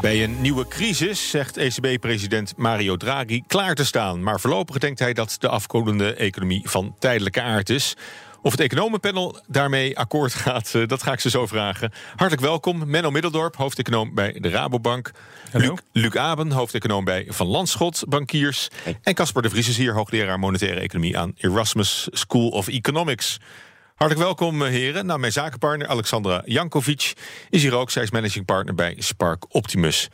Bij een nieuwe crisis zegt ECB-president Mario Draghi klaar te staan. Maar voorlopig denkt hij dat de afkomende economie van tijdelijke aard is. Of het economenpanel daarmee akkoord gaat, eh, dat ga ik ze zo vragen. Hartelijk welkom, Menno Middeldorp, hoofdeconoom bij de Rabobank. Luc, Luc Aben, hoofdeconoom bij Van Landschot Bankiers. En Casper de Vries is hier, hoogleraar monetaire economie aan Erasmus School of Economics. Hartelijk welkom, eh, heren. Nou, mijn zakenpartner Alexandra Jankovic is hier ook. Zij is managing partner bij Spark Optimus.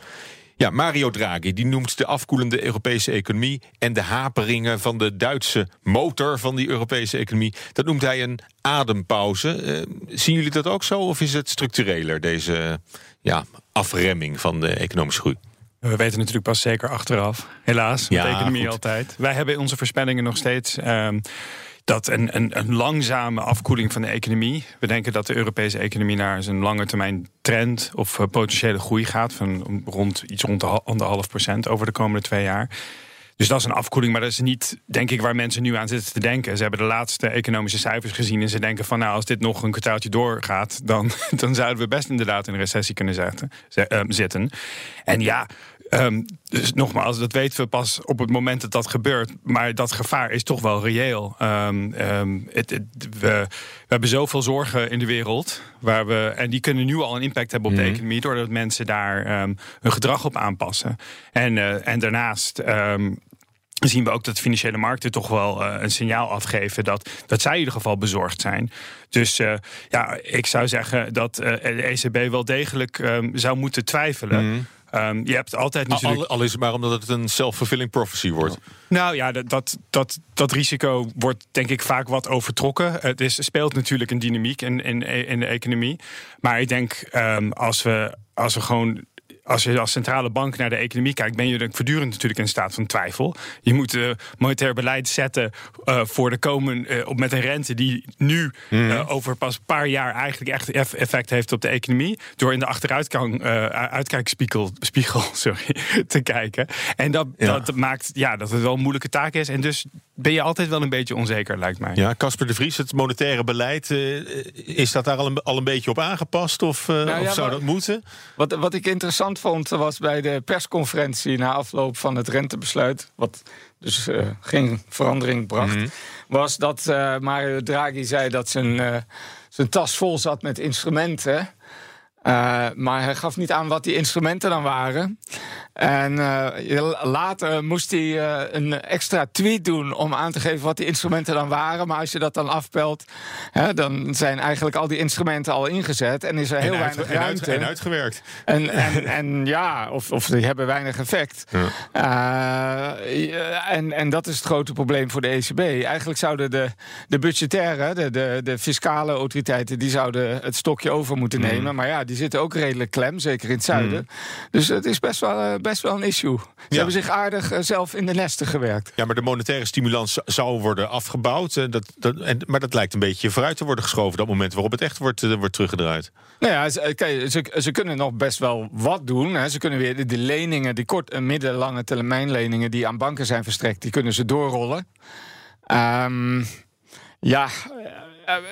Ja, Mario Draghi die noemt de afkoelende Europese economie en de haperingen van de Duitse motor van die Europese economie. Dat noemt hij een adempauze. Uh, zien jullie dat ook zo of is het structureler, deze ja, afremming van de economische groei? We weten natuurlijk pas zeker achteraf, helaas, met ja, de economie goed. altijd. Wij hebben in onze voorspellingen nog steeds. Um, dat een, een, een, langzame afkoeling van de economie. We denken dat de Europese economie naar zijn lange termijn trend of uh, potentiële groei gaat van rond iets rond de anderhalf procent over de komende twee jaar. Dus dat is een afkoeling, maar dat is niet, denk ik, waar mensen nu aan zitten te denken. Ze hebben de laatste economische cijfers gezien en ze denken van, nou, als dit nog een kwartaaltje doorgaat, dan, dan zouden we best inderdaad in een recessie kunnen zetten, zitten. En ja, Um, dus nogmaals, dat weten we pas op het moment dat dat gebeurt. Maar dat gevaar is toch wel reëel. Um, um, het, het, we, we, hebben zoveel zorgen in de wereld. Waar we, en die kunnen nu al een impact hebben op de mm. economie. Doordat mensen daar hun gedrag op aanpassen. En, uh, en daarnaast zien we ook dat de financiële markten toch wel uh, een signaal afgeven dat, dat zij in ieder geval bezorgd zijn. Dus uh, ja, ik zou zeggen dat uh, de ECB wel degelijk um, zou moeten twijfelen. Mm. Um, je hebt altijd natuurlijk... Al, al, is het maar omdat het een self-fulfilling prophecy wordt. Nou ja, dat, dat, dat risico wordt denk ik vaak wat overtrokken. Het is, speelt natuurlijk een dynamiek in, in, in de economie. Maar ik denk um, als, we, als we gewoon als je als centrale bank naar de economie kijkt, ben je voortdurend natuurlijk in staat van twijfel. Je moet uh, monetair beleid zetten uh, voor de komende, uh, met een rente die nu mm. over pas een paar jaar eigenlijk echt effect heeft op de economie. Door in de achteruitkijkspiegel spiegel, sorry, te kijken. En dat, ja. dat maakt ja, dat het wel een moeilijke taak is. En dus ben je altijd wel een beetje onzeker, lijkt mij. Ja, Casper de Vries, het monetaire beleid, is dat daar al een, al een beetje op aangepast? Of, nou, ja, of zou dat moeten? Wat, wat ik interessant vond was bij de persconferentie na afloop van het rentebesluit, wat dus uh, geen verandering bracht, mm -hmm. was dat uh, Mario Draghi zei dat zijn, uh, zijn tas vol zat met instrumenten. Maar hij gaf niet aan wat die instrumenten dan waren. En uh, later moest hij uh, een extra tweet doen om aan te geven wat die instrumenten dan waren. Maar als je dat dan afpelt, hè, dan zijn eigenlijk al die instrumenten al ingezet en is er heel en weinig uit, ruimte. En, uit, en uitgewerkt. En, en, en ja, of, of die hebben weinig effect. Ja. En, en dat is het grote probleem voor de ECB. Eigenlijk zouden de, de budgettaire, de, de, de fiscale autoriteiten, die zouden het stokje over moeten nemen. Mm. Maar ja, die zitten ook redelijk klem, zeker in het zuiden. Mm. Dus het is best wel best wel een issue. Ze ja. hebben zich aardig uh, zelf in de nesten gewerkt. Ja, maar de monetaire stimulans zou worden afgebouwd. Uh, dat, dat, en, maar dat lijkt een beetje vooruit te worden geschoven... dat moment waarop het echt wordt, wordt teruggedraaid. Nou ja, ze, kijk, ze, ze, kunnen nog best wel wat doen. Hè. Ze kunnen weer de, de leningen, die kort- en middellange termijnleningen... die aan banken zijn verstrekt, die kunnen ze doorrollen. Um, ja,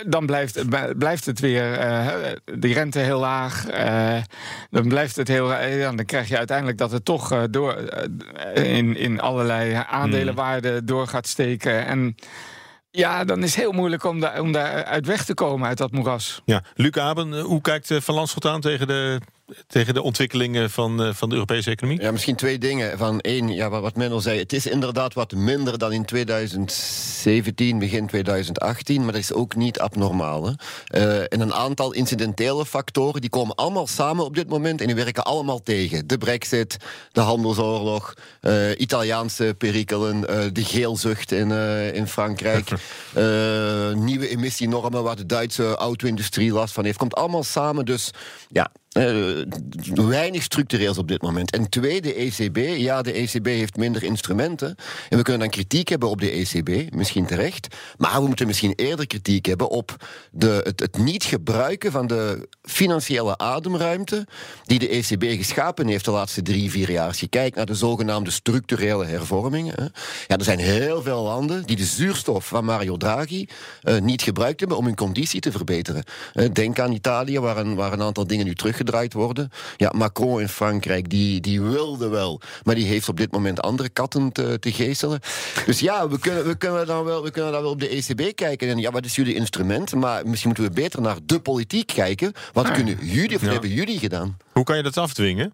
dan blijft, blijft het weer uh, die rente heel laag. Dan blijft het heel. dan krijg je uiteindelijk dat het toch door in, in allerlei aandelenwaarden hmm. door gaat steken. En ja, dan is het heel moeilijk om, daar, om daar uit weg te komen uit dat moeras. Ja, Luc Aben, hoe kijkt Van Landschot aan tegen de tegen de ontwikkelingen van, uh, van de Europese economie? Ja, misschien twee dingen. Van één, ja, wat men al zei, het is inderdaad wat minder dan in 2017, begin 2018, maar dat is ook niet abnormaal. Hè? Uh, en een aantal incidentele factoren, die komen allemaal samen op dit moment en die werken allemaal tegen. De brexit, de handelsoorlog, uh, Italiaanse perikelen, de geelzucht in, in Frankrijk, nieuwe emissienormen waar de Duitse auto-industrie last van heeft. Komt allemaal samen, dus ja, Uh, weinig structureels op dit moment. En twee, de ECB. Ja, de ECB heeft minder instrumenten. En we kunnen dan kritiek hebben op de ECB, misschien terecht. Maar we moeten misschien eerder kritiek hebben op de, het, het niet gebruiken van de financiële ademruimte die de ECB geschapen heeft de laatste drie, vier jaar. Als je kijkt naar de zogenaamde structurele hervormingen. Hè. Ja, er zijn heel veel landen die de zuurstof van Mario Draghi uh, niet gebruikt hebben om hun conditie te verbeteren. Uh, denk aan Italië, waar een, waar een aantal dingen nu terug gedraaid worden. Ja, Macron in Frankrijk, die, die wilde wel, maar die heeft op dit moment andere katten te, te geestelen. Dus ja, we kunnen, we, kunnen dan wel, we kunnen dan wel op de ECB kijken. En ja, wat is jullie instrument? Maar misschien moeten we beter naar de politiek kijken. Wat ah. kunnen jullie, of hebben jullie gedaan? Hoe kan je dat afdwingen?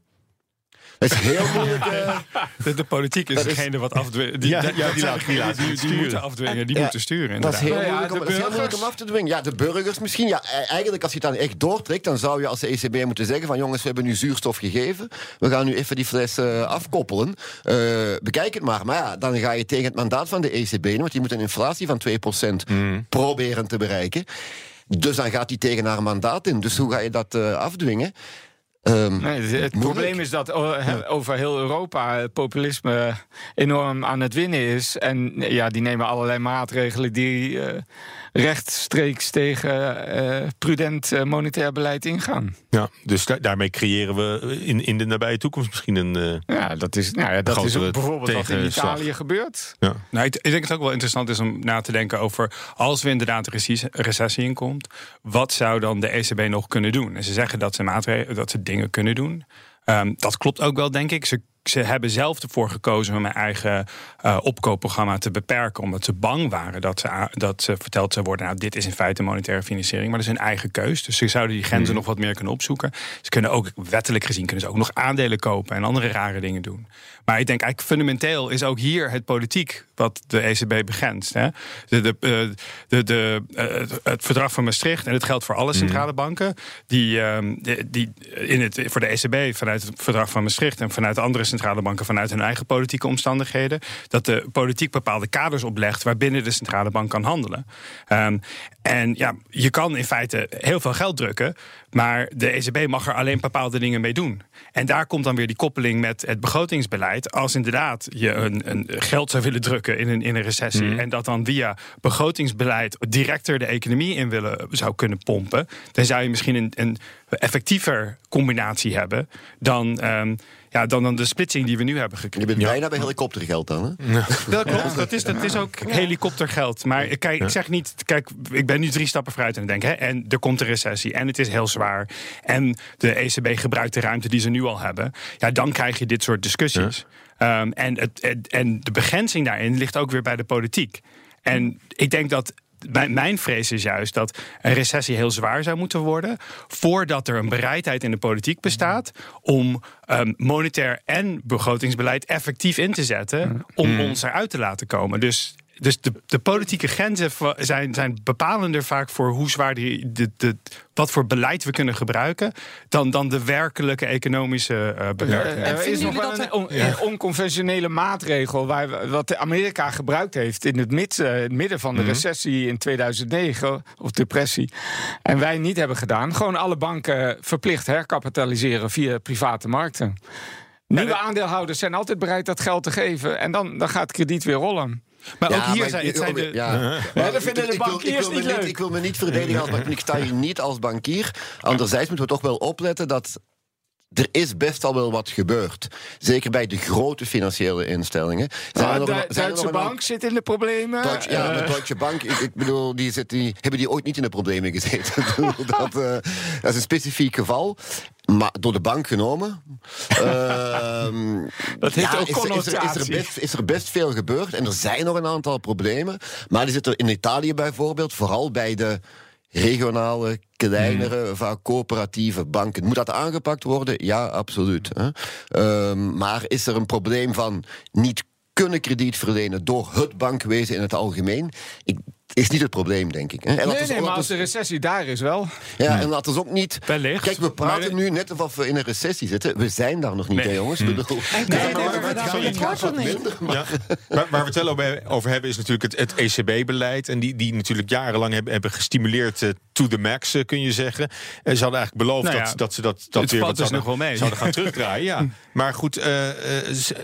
Het is heel moeilijk. Uh... De, de, politiek is degene wat afdwingen. Die, ja, ja, die, laat, die, die, die moeten afdwingen, die moeten sturen. Dat is, heel moeilijk om, heel moeilijk om af te dwingen. Ja, de burgers misschien. Ja, e- eigenlijk, als je het dan echt doortrekt, dan zou je als de ECB moeten zeggen: van jongens, we hebben nu zuurstof gegeven. We gaan nu even die fles uh, afkoppelen. Uh, bekijk het maar. Maar ja, dan ga je tegen het mandaat van de ECB, want die moet een inflatie van 2% mm. proberen te bereiken. Dus dan gaat hij tegen haar mandaat in. Dus hoe ga je dat afdwingen? Um, nee, het, probleem is dat over heel Europa het populisme enorm aan het winnen is. En ja, die nemen allerlei maatregelen die uh, rechtstreeks tegen uh, prudent uh, monetair beleid ingaan. Ja, dus daarmee creëren we in, in de nabije toekomst misschien een. ja, dat is, nou ja, dat is ook bijvoorbeeld wat in Italië gebeurt. Ja. Nou, ik, ik, denk dat het ook wel interessant is om na te denken over als we inderdaad een recessie inkomt, wat zou dan de ECB nog kunnen doen? En ze zeggen dat ze maatregelen, dat ze dingen kunnen doen. Um, dat klopt ook wel, denk ik. Ze ze hebben zelf ervoor gekozen om hun eigen uh, opkoopprogramma te beperken. Omdat ze bang waren dat ze, dat ze verteld zou worden: nou, dit is in feite monetaire financiering. Maar dat is hun eigen keus. Dus ze zouden die grenzen hmm. nog wat meer kunnen opzoeken. Ze kunnen ook, wettelijk gezien, kunnen ze ook nog aandelen kopen en andere rare dingen doen. Maar ik denk eigenlijk fundamenteel is ook hier het politiek wat de ECB begrenst. Hè? De, de, eh, de, de, uh, het verdrag van Maastricht, en het geldt voor alle hmm. centrale banken, die, uh, die in het, voor de ECB vanuit het verdrag van Maastricht en vanuit andere centrale banken vanuit hun eigen politieke omstandigheden, dat de politiek bepaalde kaders oplegt waarbinnen de centrale bank kan handelen. Um, en ja, je kan in feite heel veel geld drukken, maar de ECB mag er alleen bepaalde dingen mee doen. En daar komt dan weer die koppeling met het begrotingsbeleid. Als inderdaad je een, een geld zou willen drukken in een, in een recessie mhm. en dat dan via begrotingsbeleid directer de economie in willen, zou kunnen pompen, dan zou je misschien een, een effectiever combinatie hebben dan. Um, ja, dan, dan de splitsing die we nu hebben gekregen. Je bent bijna bij helikoptergeld dan, hè? Dat klopt, dat is, dat is ook helikoptergeld. Maar kijk, ik zeg niet... Kijk, ik ben nu drie stappen vooruit en denk... Hè, en er komt een recessie en het is heel zwaar... en de ECB gebruikt de ruimte die ze nu al hebben... ja, dan krijg je dit soort discussies. Um, en, het, en de begrenzing daarin ligt ook weer bij de politiek. En ik denk dat mijn vrees is juist dat een recessie heel zwaar zou moeten worden. voordat er een bereidheid in de politiek bestaat. om um, monetair en begrotingsbeleid effectief in te zetten. om mm. ons eruit te laten komen. Dus dus de, de politieke grenzen zijn, zijn bepalender vaak voor hoe zwaar die, de, de, wat voor beleid we kunnen gebruiken, dan, dan de werkelijke economische uh, bewerking. er is nog wel een, onconventionele maatregel waar, wat Amerika gebruikt heeft in het, het midden van de mhm. recessie in 2009 of depressie. En wij niet hebben gedaan. Gewoon alle banken verplicht herkapitaliseren via private markten. Nieuwe aandeelhouders zijn altijd bereid dat geld te geven. En dan, dan gaat krediet weer rollen. Maar ook hier zijn, het zijn de... Ja. dat vinden de bankiers niet leuk. Ik wil me niet verdedigen als bankier. Ik sta hier niet als bankier. Anderzijds moeten we toch wel opletten dat er is best al wel wat gebeurd. Zeker bij de grote financiële instellingen. Zijn de Duitse Bank zit in de problemen. Ja, de Deutsche Bank, ik, ik, bedoel, die, zit, die hebben die ooit niet in de problemen gezeten. dat, uh, dat is een specifiek geval. Maar door de bank genomen. uh, dat heeft ja, ook is, is, er, is, er best, is er best veel gebeurd. En er zijn nog een aantal problemen. Maar die zitten in Italië bijvoorbeeld, vooral bij de regionale, kleinere, hmm. vaak coöperatieve banken. Moet dat aangepakt worden? Ja, absoluut. Hè. Um, maar is er een probleem van niet kunnen krediet verlenen door het bankwezen in het algemeen? Ik is niet het probleem, denk ik. Hè? En nee, nee, maar als de recessie daar is wel. Ja, en dat is ook niet... Wellicht. Kijk, we praten nu net alsof we in een recessie zitten. We zijn daar nog niet, nee. hè, jongens? Nee, nee, Waar we het wel over hebben is natuurlijk het, het ECB-beleid. En die, die natuurlijk jarenlang hebben, hebben gestimuleerd uh, to the max, uh, kun je zeggen. En ze hadden eigenlijk beloofd nou ja, dat, dat ze dat, dat weer wat dus zouden, nog wel mee. zouden gaan terugdraaien. Ja. Maar goed, uh,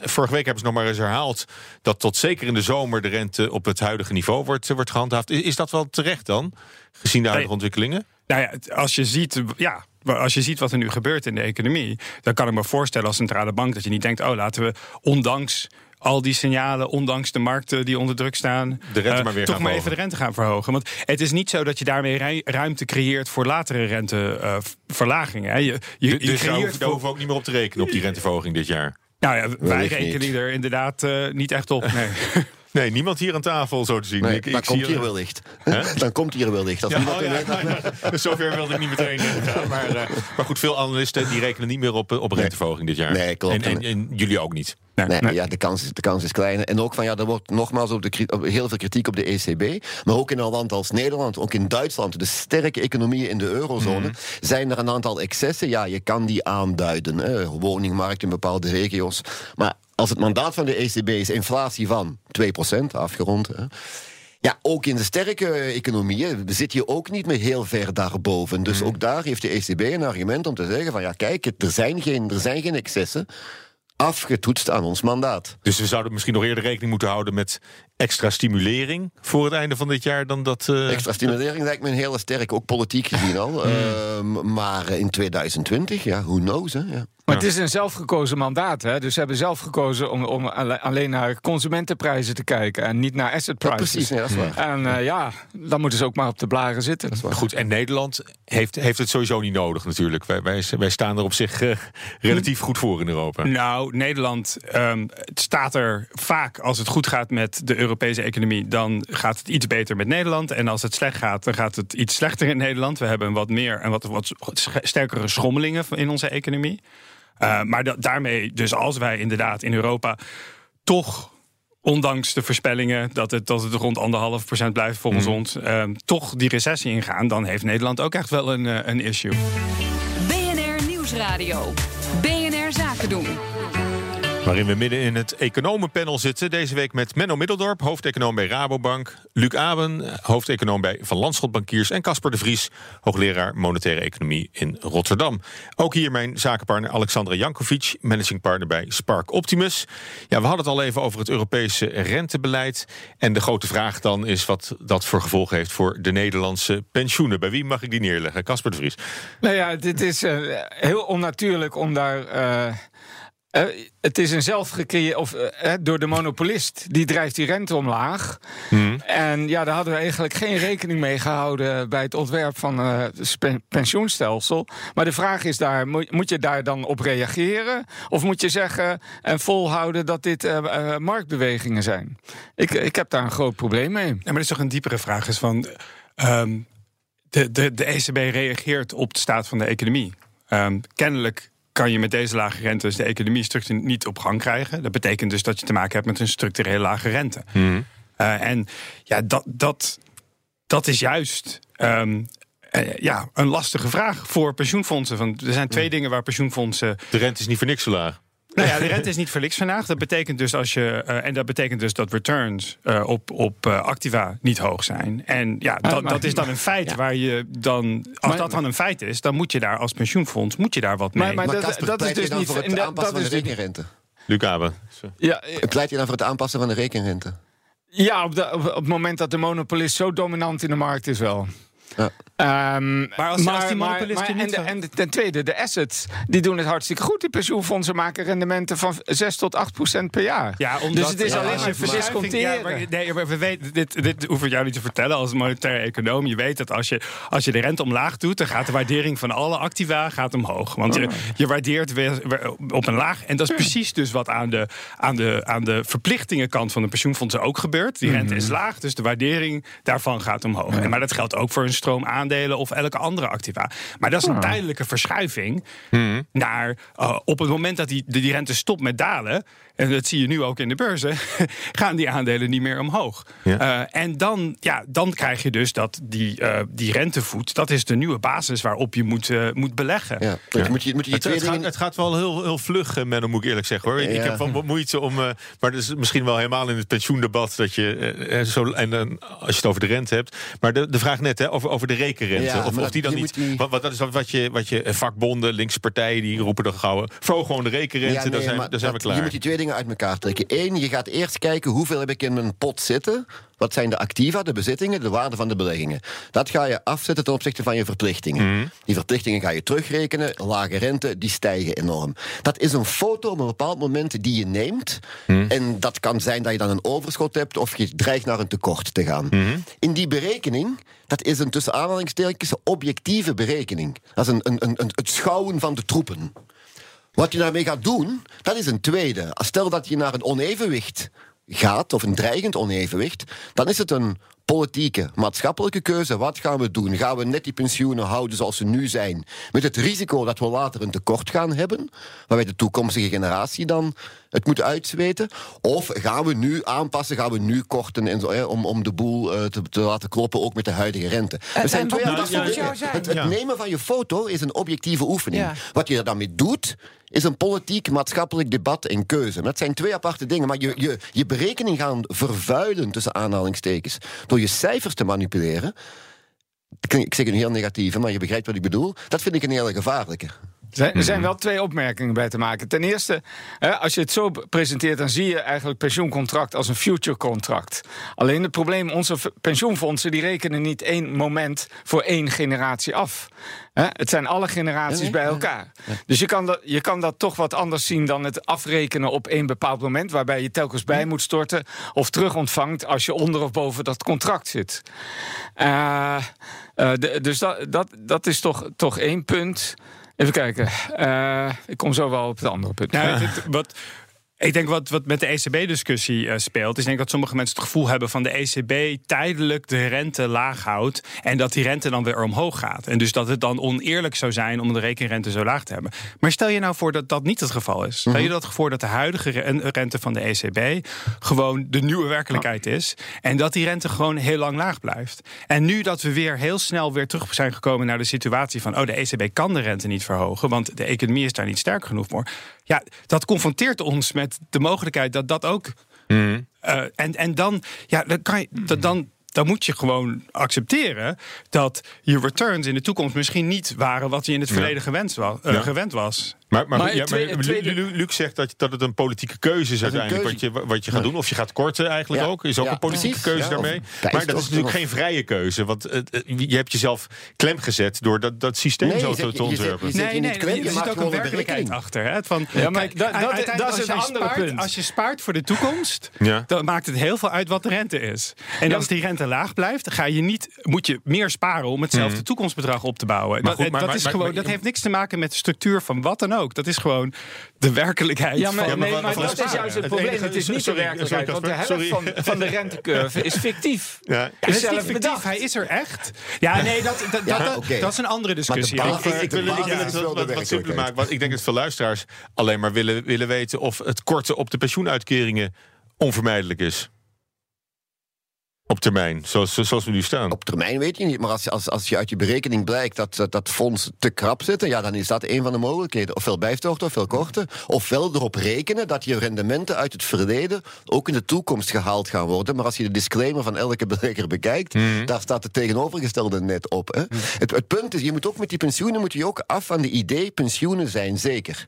vorige week hebben ze nog maar eens herhaald... dat tot zeker in de zomer de rente op het huidige niveau wordt, wordt gehandhaafd. Is, is dat wel terecht dan, gezien de huidige ontwikkelingen? Nou ja, als je ziet, ja, als je ziet wat er nu gebeurt in de economie, dan kan ik me voorstellen als centrale bank dat je niet denkt: oh, laten we ondanks al die signalen, ondanks de markten die onder druk staan, de rente maar weer toch maar even de rente gaan verhogen. Want het is niet zo dat je daarmee ruimte creëert voor latere renteverlagingen. Uh, je, je, je dus creëert daar hoeven we ook niet meer op te rekenen op die renteverhoging dit jaar. Nou ja, wij rekenen er inderdaad uh, niet echt op. Nee. Nee, niemand hier aan tafel, zo te zien. Nee, ik, dan komt hier wellicht. Dan komt hier ja, oh, ja, Zover wilde ik niet meteen gaan. Maar, uh, maar goed, veel analisten die rekenen niet meer op, op renteverhoging dit jaar. Nee, klopt. En, en, jullie ook niet. Nee, nee, Ja, de, kans, de kans is klein. En ook van ja, er wordt nogmaals op de, op heel veel kritiek op de ECB. Maar ook in een land als Nederland, ook in Duitsland, de sterke economieën in de eurozone, mhm. zijn er een aantal excessen. Ja, je kan die aanduiden. Hè. Woningmarkt in bepaalde regio's. Maar als het mandaat van de ECB is inflatie van 2% afgerond. Hè, ja, ook in de sterke economieën zit je ook niet meer heel ver daarboven. Dus mhm. ook daar heeft de ECB een argument om te zeggen van ja, kijk, er zijn geen, er zijn geen excessen afgetoetst aan ons mandaat. Dus we zouden misschien nog eerder rekening moeten houden met extra stimulering voor het einde van dit jaar dan dat. Uh... Extra stimulering lijkt me een hele sterk, ook politiek gezien al. Hmm. Uh, maar in 2020, ja, who knows, hè? Ja. Maar het is een zelfgekozen mandaat. Hè? Dus ze hebben zelf gekozen om, om alleen naar consumentenprijzen te kijken en niet naar asset prices. Ja, precies, nee, dat is waar. En uh, ja, dan moeten ze ook maar op de blaren zitten. Goed, en Nederland heeft, heeft het sowieso niet nodig natuurlijk. Wij, wij, wij staan er op zich uh, relatief goed voor in Europa. Nou, Nederland um, staat er vaak als het goed gaat met de Europese economie, dan gaat het iets beter met Nederland. En als het slecht gaat, dan gaat het iets slechter in Nederland. We hebben wat meer en wat, wat sterkere schommelingen in onze economie. Uh, maar daarmee, dus als wij inderdaad in Europa toch ondanks de voorspellingen dat het, dat het rond anderhalf procent blijft volgens mm. ons, uh, toch die recessie ingaan, dan heeft Nederland ook echt wel een, uh, een issue. BNR Nieuwsradio. BNR Zaken doen. Waarin we midden in het economenpanel zitten. Deze week met Menno Middeldorp, hoofdeconoom bij Rabobank. Luc Aben, hoofdeconoom bij Van Landschot Bankiers. En Casper de Vries, hoogleraar monetaire economie in Rotterdam. Ook hier mijn zakenpartner Alexandra Jankovic, managing partner bij Spark Optimus. Ja, we hadden het al even over het Europese rentebeleid. En de grote vraag dan is wat dat voor gevolg heeft voor de Nederlandse pensioenen. Bij wie mag ik die neerleggen? Casper de Vries. Nou ja, dit is uh, heel onnatuurlijk om daar. Uh uh, het is een zelfgecreëerd, of uh, door de monopolist, die drijft die rente omlaag. Hmm. En ja, daar hadden we eigenlijk geen rekening mee gehouden bij het ontwerp van uh, het pensioenstelsel. Maar de vraag is daar, moet je daar dan op reageren? Of moet je zeggen en volhouden dat dit marktbewegingen zijn? Ik, ik heb daar een groot probleem mee. Ja, maar dat is toch een diepere vraag, is van... Um, de, de, de ECB reageert op de staat van de economie. Um, kennelijk kan je met deze lage rente de economie structureel niet op gang krijgen. Dat betekent dus dat je te maken hebt met een structureel lage rente. Mhm. Eh, en ja, dat, dat, dat is juist um, ja, een lastige vraag voor pensioenfondsen. Want er zijn twee dingen waar pensioenfondsen. De rente is niet voor niks zo laag. Nou ja, de rente is niet verliks vandaag. Dat betekent dus als je. Uh, en dat betekent dus dat returns uh, op, op uh, activa niet hoog zijn. En ja, dat, maar, dat is dan een feit ja. waar je dan. Als maar, dat dan een feit is, dan moet je daar als pensioenfonds moet je daar wat mee. Maar, dat, dat is dus niet voor het aanpassen van de rekenrente. Luc Aben. Ja, pleit je dan voor het aanpassen van de rekenrente? Ja, op, de, op, het moment dat de monopolist zo dominant in de markt is wel. Ja. Um, maar als, maar, als die monopolisten maar, en, en, ten tweede, de assets, die doen het hartstikke goed. Die pensioenfondsen maken rendementen van 6 tot 8 procent per jaar. Ja, omdat, dus het is ja, alleen maar verdisconteren. Ja, maar, nee, we weten, dit, dit hoef ik jou niet te vertellen als monetair econoom. Je weet dat als je, als je de rente omlaag doet, dan gaat de waardering van alle activa gaat omhoog. Want je, oh. je waardeert weer, op een laag. En dat is precies dus wat aan de, aan de, aan de verplictingenkant van de pensioenfondsen ook gebeurt. Die rente is mhm. laag, dus de waardering daarvan gaat omhoog. Maar dat geldt ook voor een stroom aan aandelen of elke andere activa. Maar dat is een ah. tijdelijke verschuiving hmm. naar uh, op het moment dat die, die rente stopt met dalen, en dat zie je nu ook in de beurzen, gaan die aandelen niet meer omhoog. Uh, en dan, ja, dan krijg je dus dat die, uh, die rentevoet, dat is de nieuwe basis waarop je moet, uh, moet beleggen. Ja. ja. Moet je, moet je het, het, gaat, het, gaat, wel heel, heel vlug, Menno, moet ik eerlijk zeggen hoor. Ik heb wel moeite om, maar dat is misschien wel helemaal in het pensioendebat dat je zo, en als je het over de rente hebt. Maar de, de vraag net hè, over, over de rekenrente. of, of die dan niet. Wat, wat, dat is wat je, wat je vakbonden, linkse partijen, die roepen er gauw. Verhoog gewoon de rekenrente, daar zijn, daar zijn we klaar. Je moet die twee dingen uit elkaar trekken. Eén, je gaat eerst kijken hoeveel heb ik in mijn pot zitten. Wat zijn de activa, de bezittingen, de waarde van de beleggingen? Dat ga je afzetten ten opzichte van je verplichtingen. Mhm. Die verplichtingen ga je terugrekenen. Lage rente, die stijgen enorm. Dat is een foto op een bepaald moment die je neemt. Mhm. En dat kan zijn dat je dan een overschot hebt of je dreigt naar een tekort te gaan. Mhm. In die berekening, dat is een tussen aanhalingstekens objectieve berekening. Dat is een, een, een, het schouwen van de troepen. Wat je daarmee gaat doen, dat is een tweede. Stel dat je naar een onevenwicht gaat, of een dreigend onevenwicht, dan is het een politieke, maatschappelijke keuze. Wat gaan we doen? Gaan we net die pensioenen houden zoals ze nu zijn? Met het risico dat we later een tekort gaan hebben, waarbij de toekomstige generatie dan het moet uitzweten? Of gaan we nu aanpassen, gaan we nu korten en zo, hè, om, om de boel uh, te, te, laten kloppen, ook met de huidige rente? Er eh, zijn twee het, het nemen van je foto is een objectieve oefening. Wat je er dan mee doet, is een politiek, maatschappelijk debat en keuze. Dat zijn twee aparte dingen. Maar je, je, je berekening gaan vervuilen, tussen aanhalingstekens, door je cijfers te manipuleren. Ik zeg het heel negatief, maar je begrijpt wat ik bedoel. Dat vind ik een hele gevaarlijke. Er zijn wel twee opmerkingen bij te maken. Ten eerste, als je het zo presenteert, dan zie je eigenlijk pensioencontract als een future contract. Alleen het probleem, onze pensioenfondsen die rekenen niet één moment voor één generatie af. Het zijn alle generaties bij elkaar. Dus je kan, dat, je kan dat toch wat anders zien dan het afrekenen op één bepaald moment, waarbij je telkens bij moet storten of terug ontvangt als je onder of boven dat contract zit. Uh, uh, dus dat, dat, dat is toch, toch één punt. Even kijken. Uh, ik kom zo wel op het andere punt. Nou, wat, ik denk wat, wat met de ECB-discussie uh, speelt, is denk dat sommige mensen het gevoel hebben van de ECB tijdelijk de rente laag houdt en dat die rente dan weer omhoog gaat. En dus dat het dan oneerlijk zou zijn om de rekenrente zo laag te hebben. Maar stel je nou voor dat dat niet het geval is. Stel je mhm. dat voor dat de huidige rente van de ECB gewoon de nieuwe werkelijkheid is en dat die rente gewoon heel lang laag blijft. En nu dat we weer heel snel weer terug zijn gekomen naar de situatie van oh de ECB kan de rente niet verhogen, want de economie is daar niet sterk genoeg voor. Ja, dat confronteert ons met de mogelijkheid dat dat ook. Mm. Uh, en, en dan, ja, dan, kan je, dan, dan moet je gewoon accepteren dat je returns in de toekomst misschien niet waren wat je in het verleden was, uh, gewend was. Maar, maar, ja, Luc zegt dat, dat het een politieke keuze is uiteindelijk wat je, wat je gaat doen. Of je gaat korten eigenlijk ook. Is ook een politieke keuze daarmee. Maar dat is natuurlijk geen vrije keuze. Want je hebt jezelf klem gezet door dat, dat systeem zo te, ontwerpen. Nee, nee, er zit ook een werkelijkheid achter. Hè, van, ja, maar kijk, dat, dat, is een andere punt. Als je spaart voor de toekomst, dan maakt het heel veel uit wat de rente is. En als die rente laag blijft, ga je niet, moet je meer sparen om hetzelfde mhm. toekomstbedrag op te bouwen. Dat, is gewoon, dat heeft niks te maken met de structuur van wat dan ook. Dat is gewoon de werkelijkheid. Ja, maar, nee, maar dat is juist het probleem. Het is niet de werkelijkheid. Want de helft van, van de rentecurve is fictief. Ja. Is zelf fictief. Hij is er echt. Ja, nee, dat, dat, dat, dat is een andere discussie. Ik wil het wat simpeler maken. Want ik denk dat veel luisteraars alleen maar willen, willen weten of het korten op de pensioenuitkeringen onvermijdelijk is. Op termijn, zoals, zoals we nu staan. Op termijn weet je niet, maar als, als, als je uit je berekening blijkt dat dat, dat fonds te krap zitten, ja, dan is dat een van de mogelijkheden. Ofwel bijstorten, ofwel korten. Ofwel erop rekenen dat je rendementen uit het verleden ook in de toekomst gehaald gaan worden. Maar als je de disclaimer van elke belegger bekijkt, mhm. daar staat het tegenovergestelde net op. Hè. Mhm. Het, het punt is, je moet ook met die pensioenen moet je ook af van de idee, pensioenen zijn zeker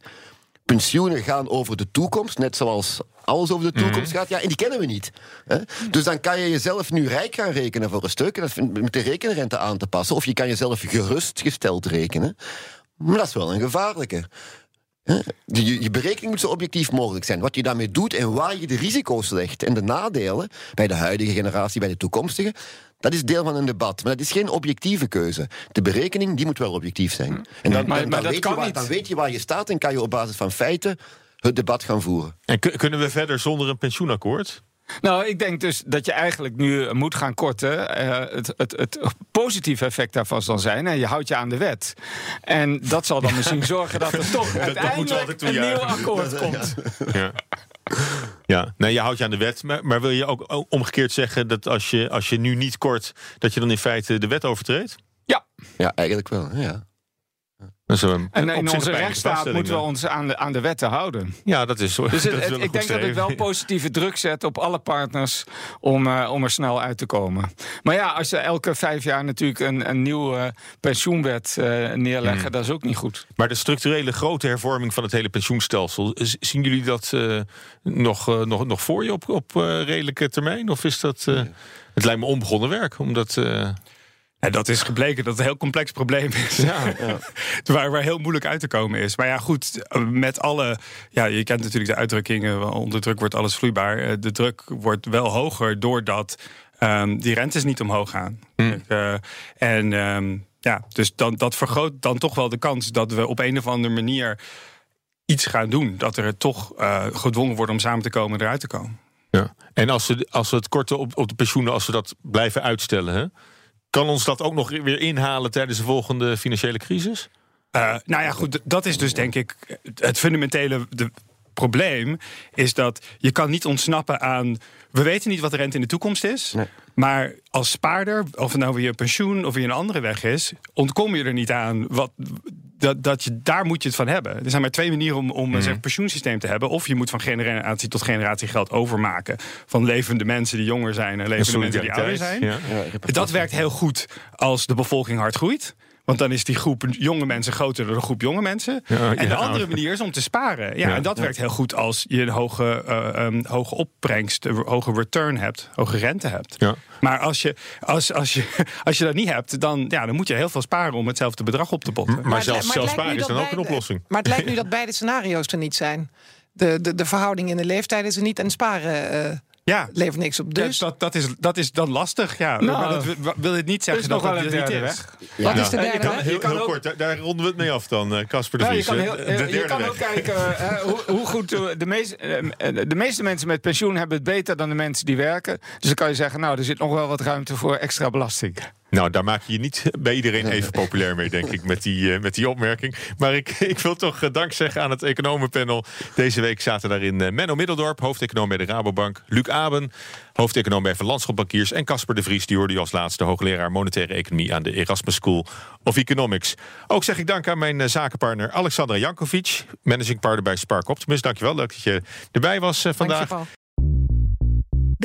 pensioenen gaan over de toekomst, net zoals alles over de toekomst mhm. gaat. Ja, en die kennen we niet. Hè? Dus dan kan je jezelf nu rijk gaan rekenen voor een stuk, dat met de rekenrente aan te passen, of je kan jezelf gerustgesteld rekenen. Maar dat is wel een gevaarlijke. Je, je, berekening moet zo objectief mogelijk zijn. Wat je daarmee doet en waar je de risico's legt en de nadelen bij de huidige generatie, bij de toekomstige, dat is deel van een debat. Maar dat is geen objectieve keuze. De berekening die moet wel objectief zijn. Hm. En dan, maar, dan, weet, je waar, dan weet je waar je staat en kan je op basis van feiten het debat gaan voeren. En kunnen we verder zonder een pensioenakkoord? Nou, ik denk dus dat je eigenlijk nu moet gaan korten. Uh, het, het, het, positieve effect daarvan zal zijn. En je houdt je aan de wet. En dat zal dan misschien zorgen dat er toch uiteindelijk een nieuw akkoord komt. Ja. Ja, nou, je houdt je aan de wet, maar, maar wil je ook omgekeerd zeggen dat als je, als je nu niet kort, dat je dan in feite de wet overtreedt? Ja. Ja, eigenlijk wel. Ja. En in onze rechtsstaat moeten we ons aan de, aan de wetten houden. Ja, dat is zo. Dus ik denk dat het wel positieve druk zet op alle partners om, uh, om er snel uit te komen. Maar ja, als je elke vijf jaar natuurlijk een, een nieuwe pensioenwet uh, neerleggen, hmm. dat is ook niet goed. Maar de structurele grote hervorming van het hele pensioenstelsel, zien jullie dat uh, nog, nog, nog voor je op, op redelijke termijn? Of is dat. Het lijkt me onbegonnen werk, omdat. En dat is gebleken dat het een heel complex probleem is. Ja, ja. waar, waar heel moeilijk uit te komen is. Maar ja, goed, met alle. Ja, je kent natuurlijk de uitdrukkingen. Onder druk wordt alles vloeibaar. Eh, de druk wordt wel hoger doordat um, die rentes niet omhoog gaan. Hmm. Uh, en um, ja, dus dan, dat vergroot dan toch wel de kans dat we op een of andere manier iets gaan doen. Dat er toch uh, gedwongen wordt om samen te komen en eruit te komen. Ja. En als we, als we het korte op, op de pensioenen, als we dat blijven uitstellen. Hè? Kan ons dat ook nog weer inhalen tijdens de volgende financiële crisis? Uh, nou ja, goed, dat is dus denk ik het fundamentele de probleem. Is dat je kan niet ontsnappen aan. We weten niet wat de rente in de toekomst is. Maar als spaarder, of het nou weer je pensioen of weer een andere weg is, ontkom je er niet aan wat, dat, dat je, daar moet je het van hebben. Er zijn maar twee manieren om, om mm. een pensioensysteem te hebben. Of je moet van generatie tot generatie geld overmaken. Van levende mensen die jonger zijn en levende mensen die ouder zijn. Ja. dat werkt heel goed als de bevolking hard groeit. Want dan is die groep jonge mensen groter dan de groep jonge mensen. en de andere manier is om te sparen. Ja, en dat werkt heel goed als je een hoge, uh, hoge opbrengst, een hoge return hebt, hoge rente hebt. Maar als je, als, als, je, als je dat niet hebt, dan, ja, dan moet je heel veel sparen om hetzelfde bedrag op te botten. Maar, zelfs, zelfs sparen is dan ook een oplossing. Maar het lijkt nu dat beide scenario's er niet zijn. De, de, de verhouding in de leeftijd is er niet en sparen. Uh, ja. levert niks op. Dus dat, dat, is, dat is dan lastig. Ja. Nou, maar dat wil het niet zeggen dat het niet is. Weg. Ja. Wat is de derde weg? Heel, heel kort, daar, ronden we het mee af dan, eh, Casper de Vries. Nou, je kan, heel, je kan ook kijken uh, hoe, hoe, goed de, meeste, uh, de meeste mensen met pensioen hebben het beter dan de mensen die werken. Dus dan kan je zeggen, nou, er zit nog wel wat ruimte voor extra belasting. Nou, daar maak je je niet bij iedereen even populair mee, denk ik, met die, uh, met die opmerking. Maar ik, ik wil toch uh, dank zeggen aan het economenpanel. Deze week zaten daarin uh, Menno Middeldorp, hoofdeconoom bij de Rabobank. Luc Aben, hoofdeconoom bij Van Landschapbankiers. En Casper de Vries, die hoorde je als laatste hoogleraar monetaire economie aan de Erasmus School of Economics. Ook zeg ik dank aan mijn zakenpartner Alexandra Jankovic, managing partner bij Spark Optimus. Dankjewel, leuk dat je erbij was vandaag.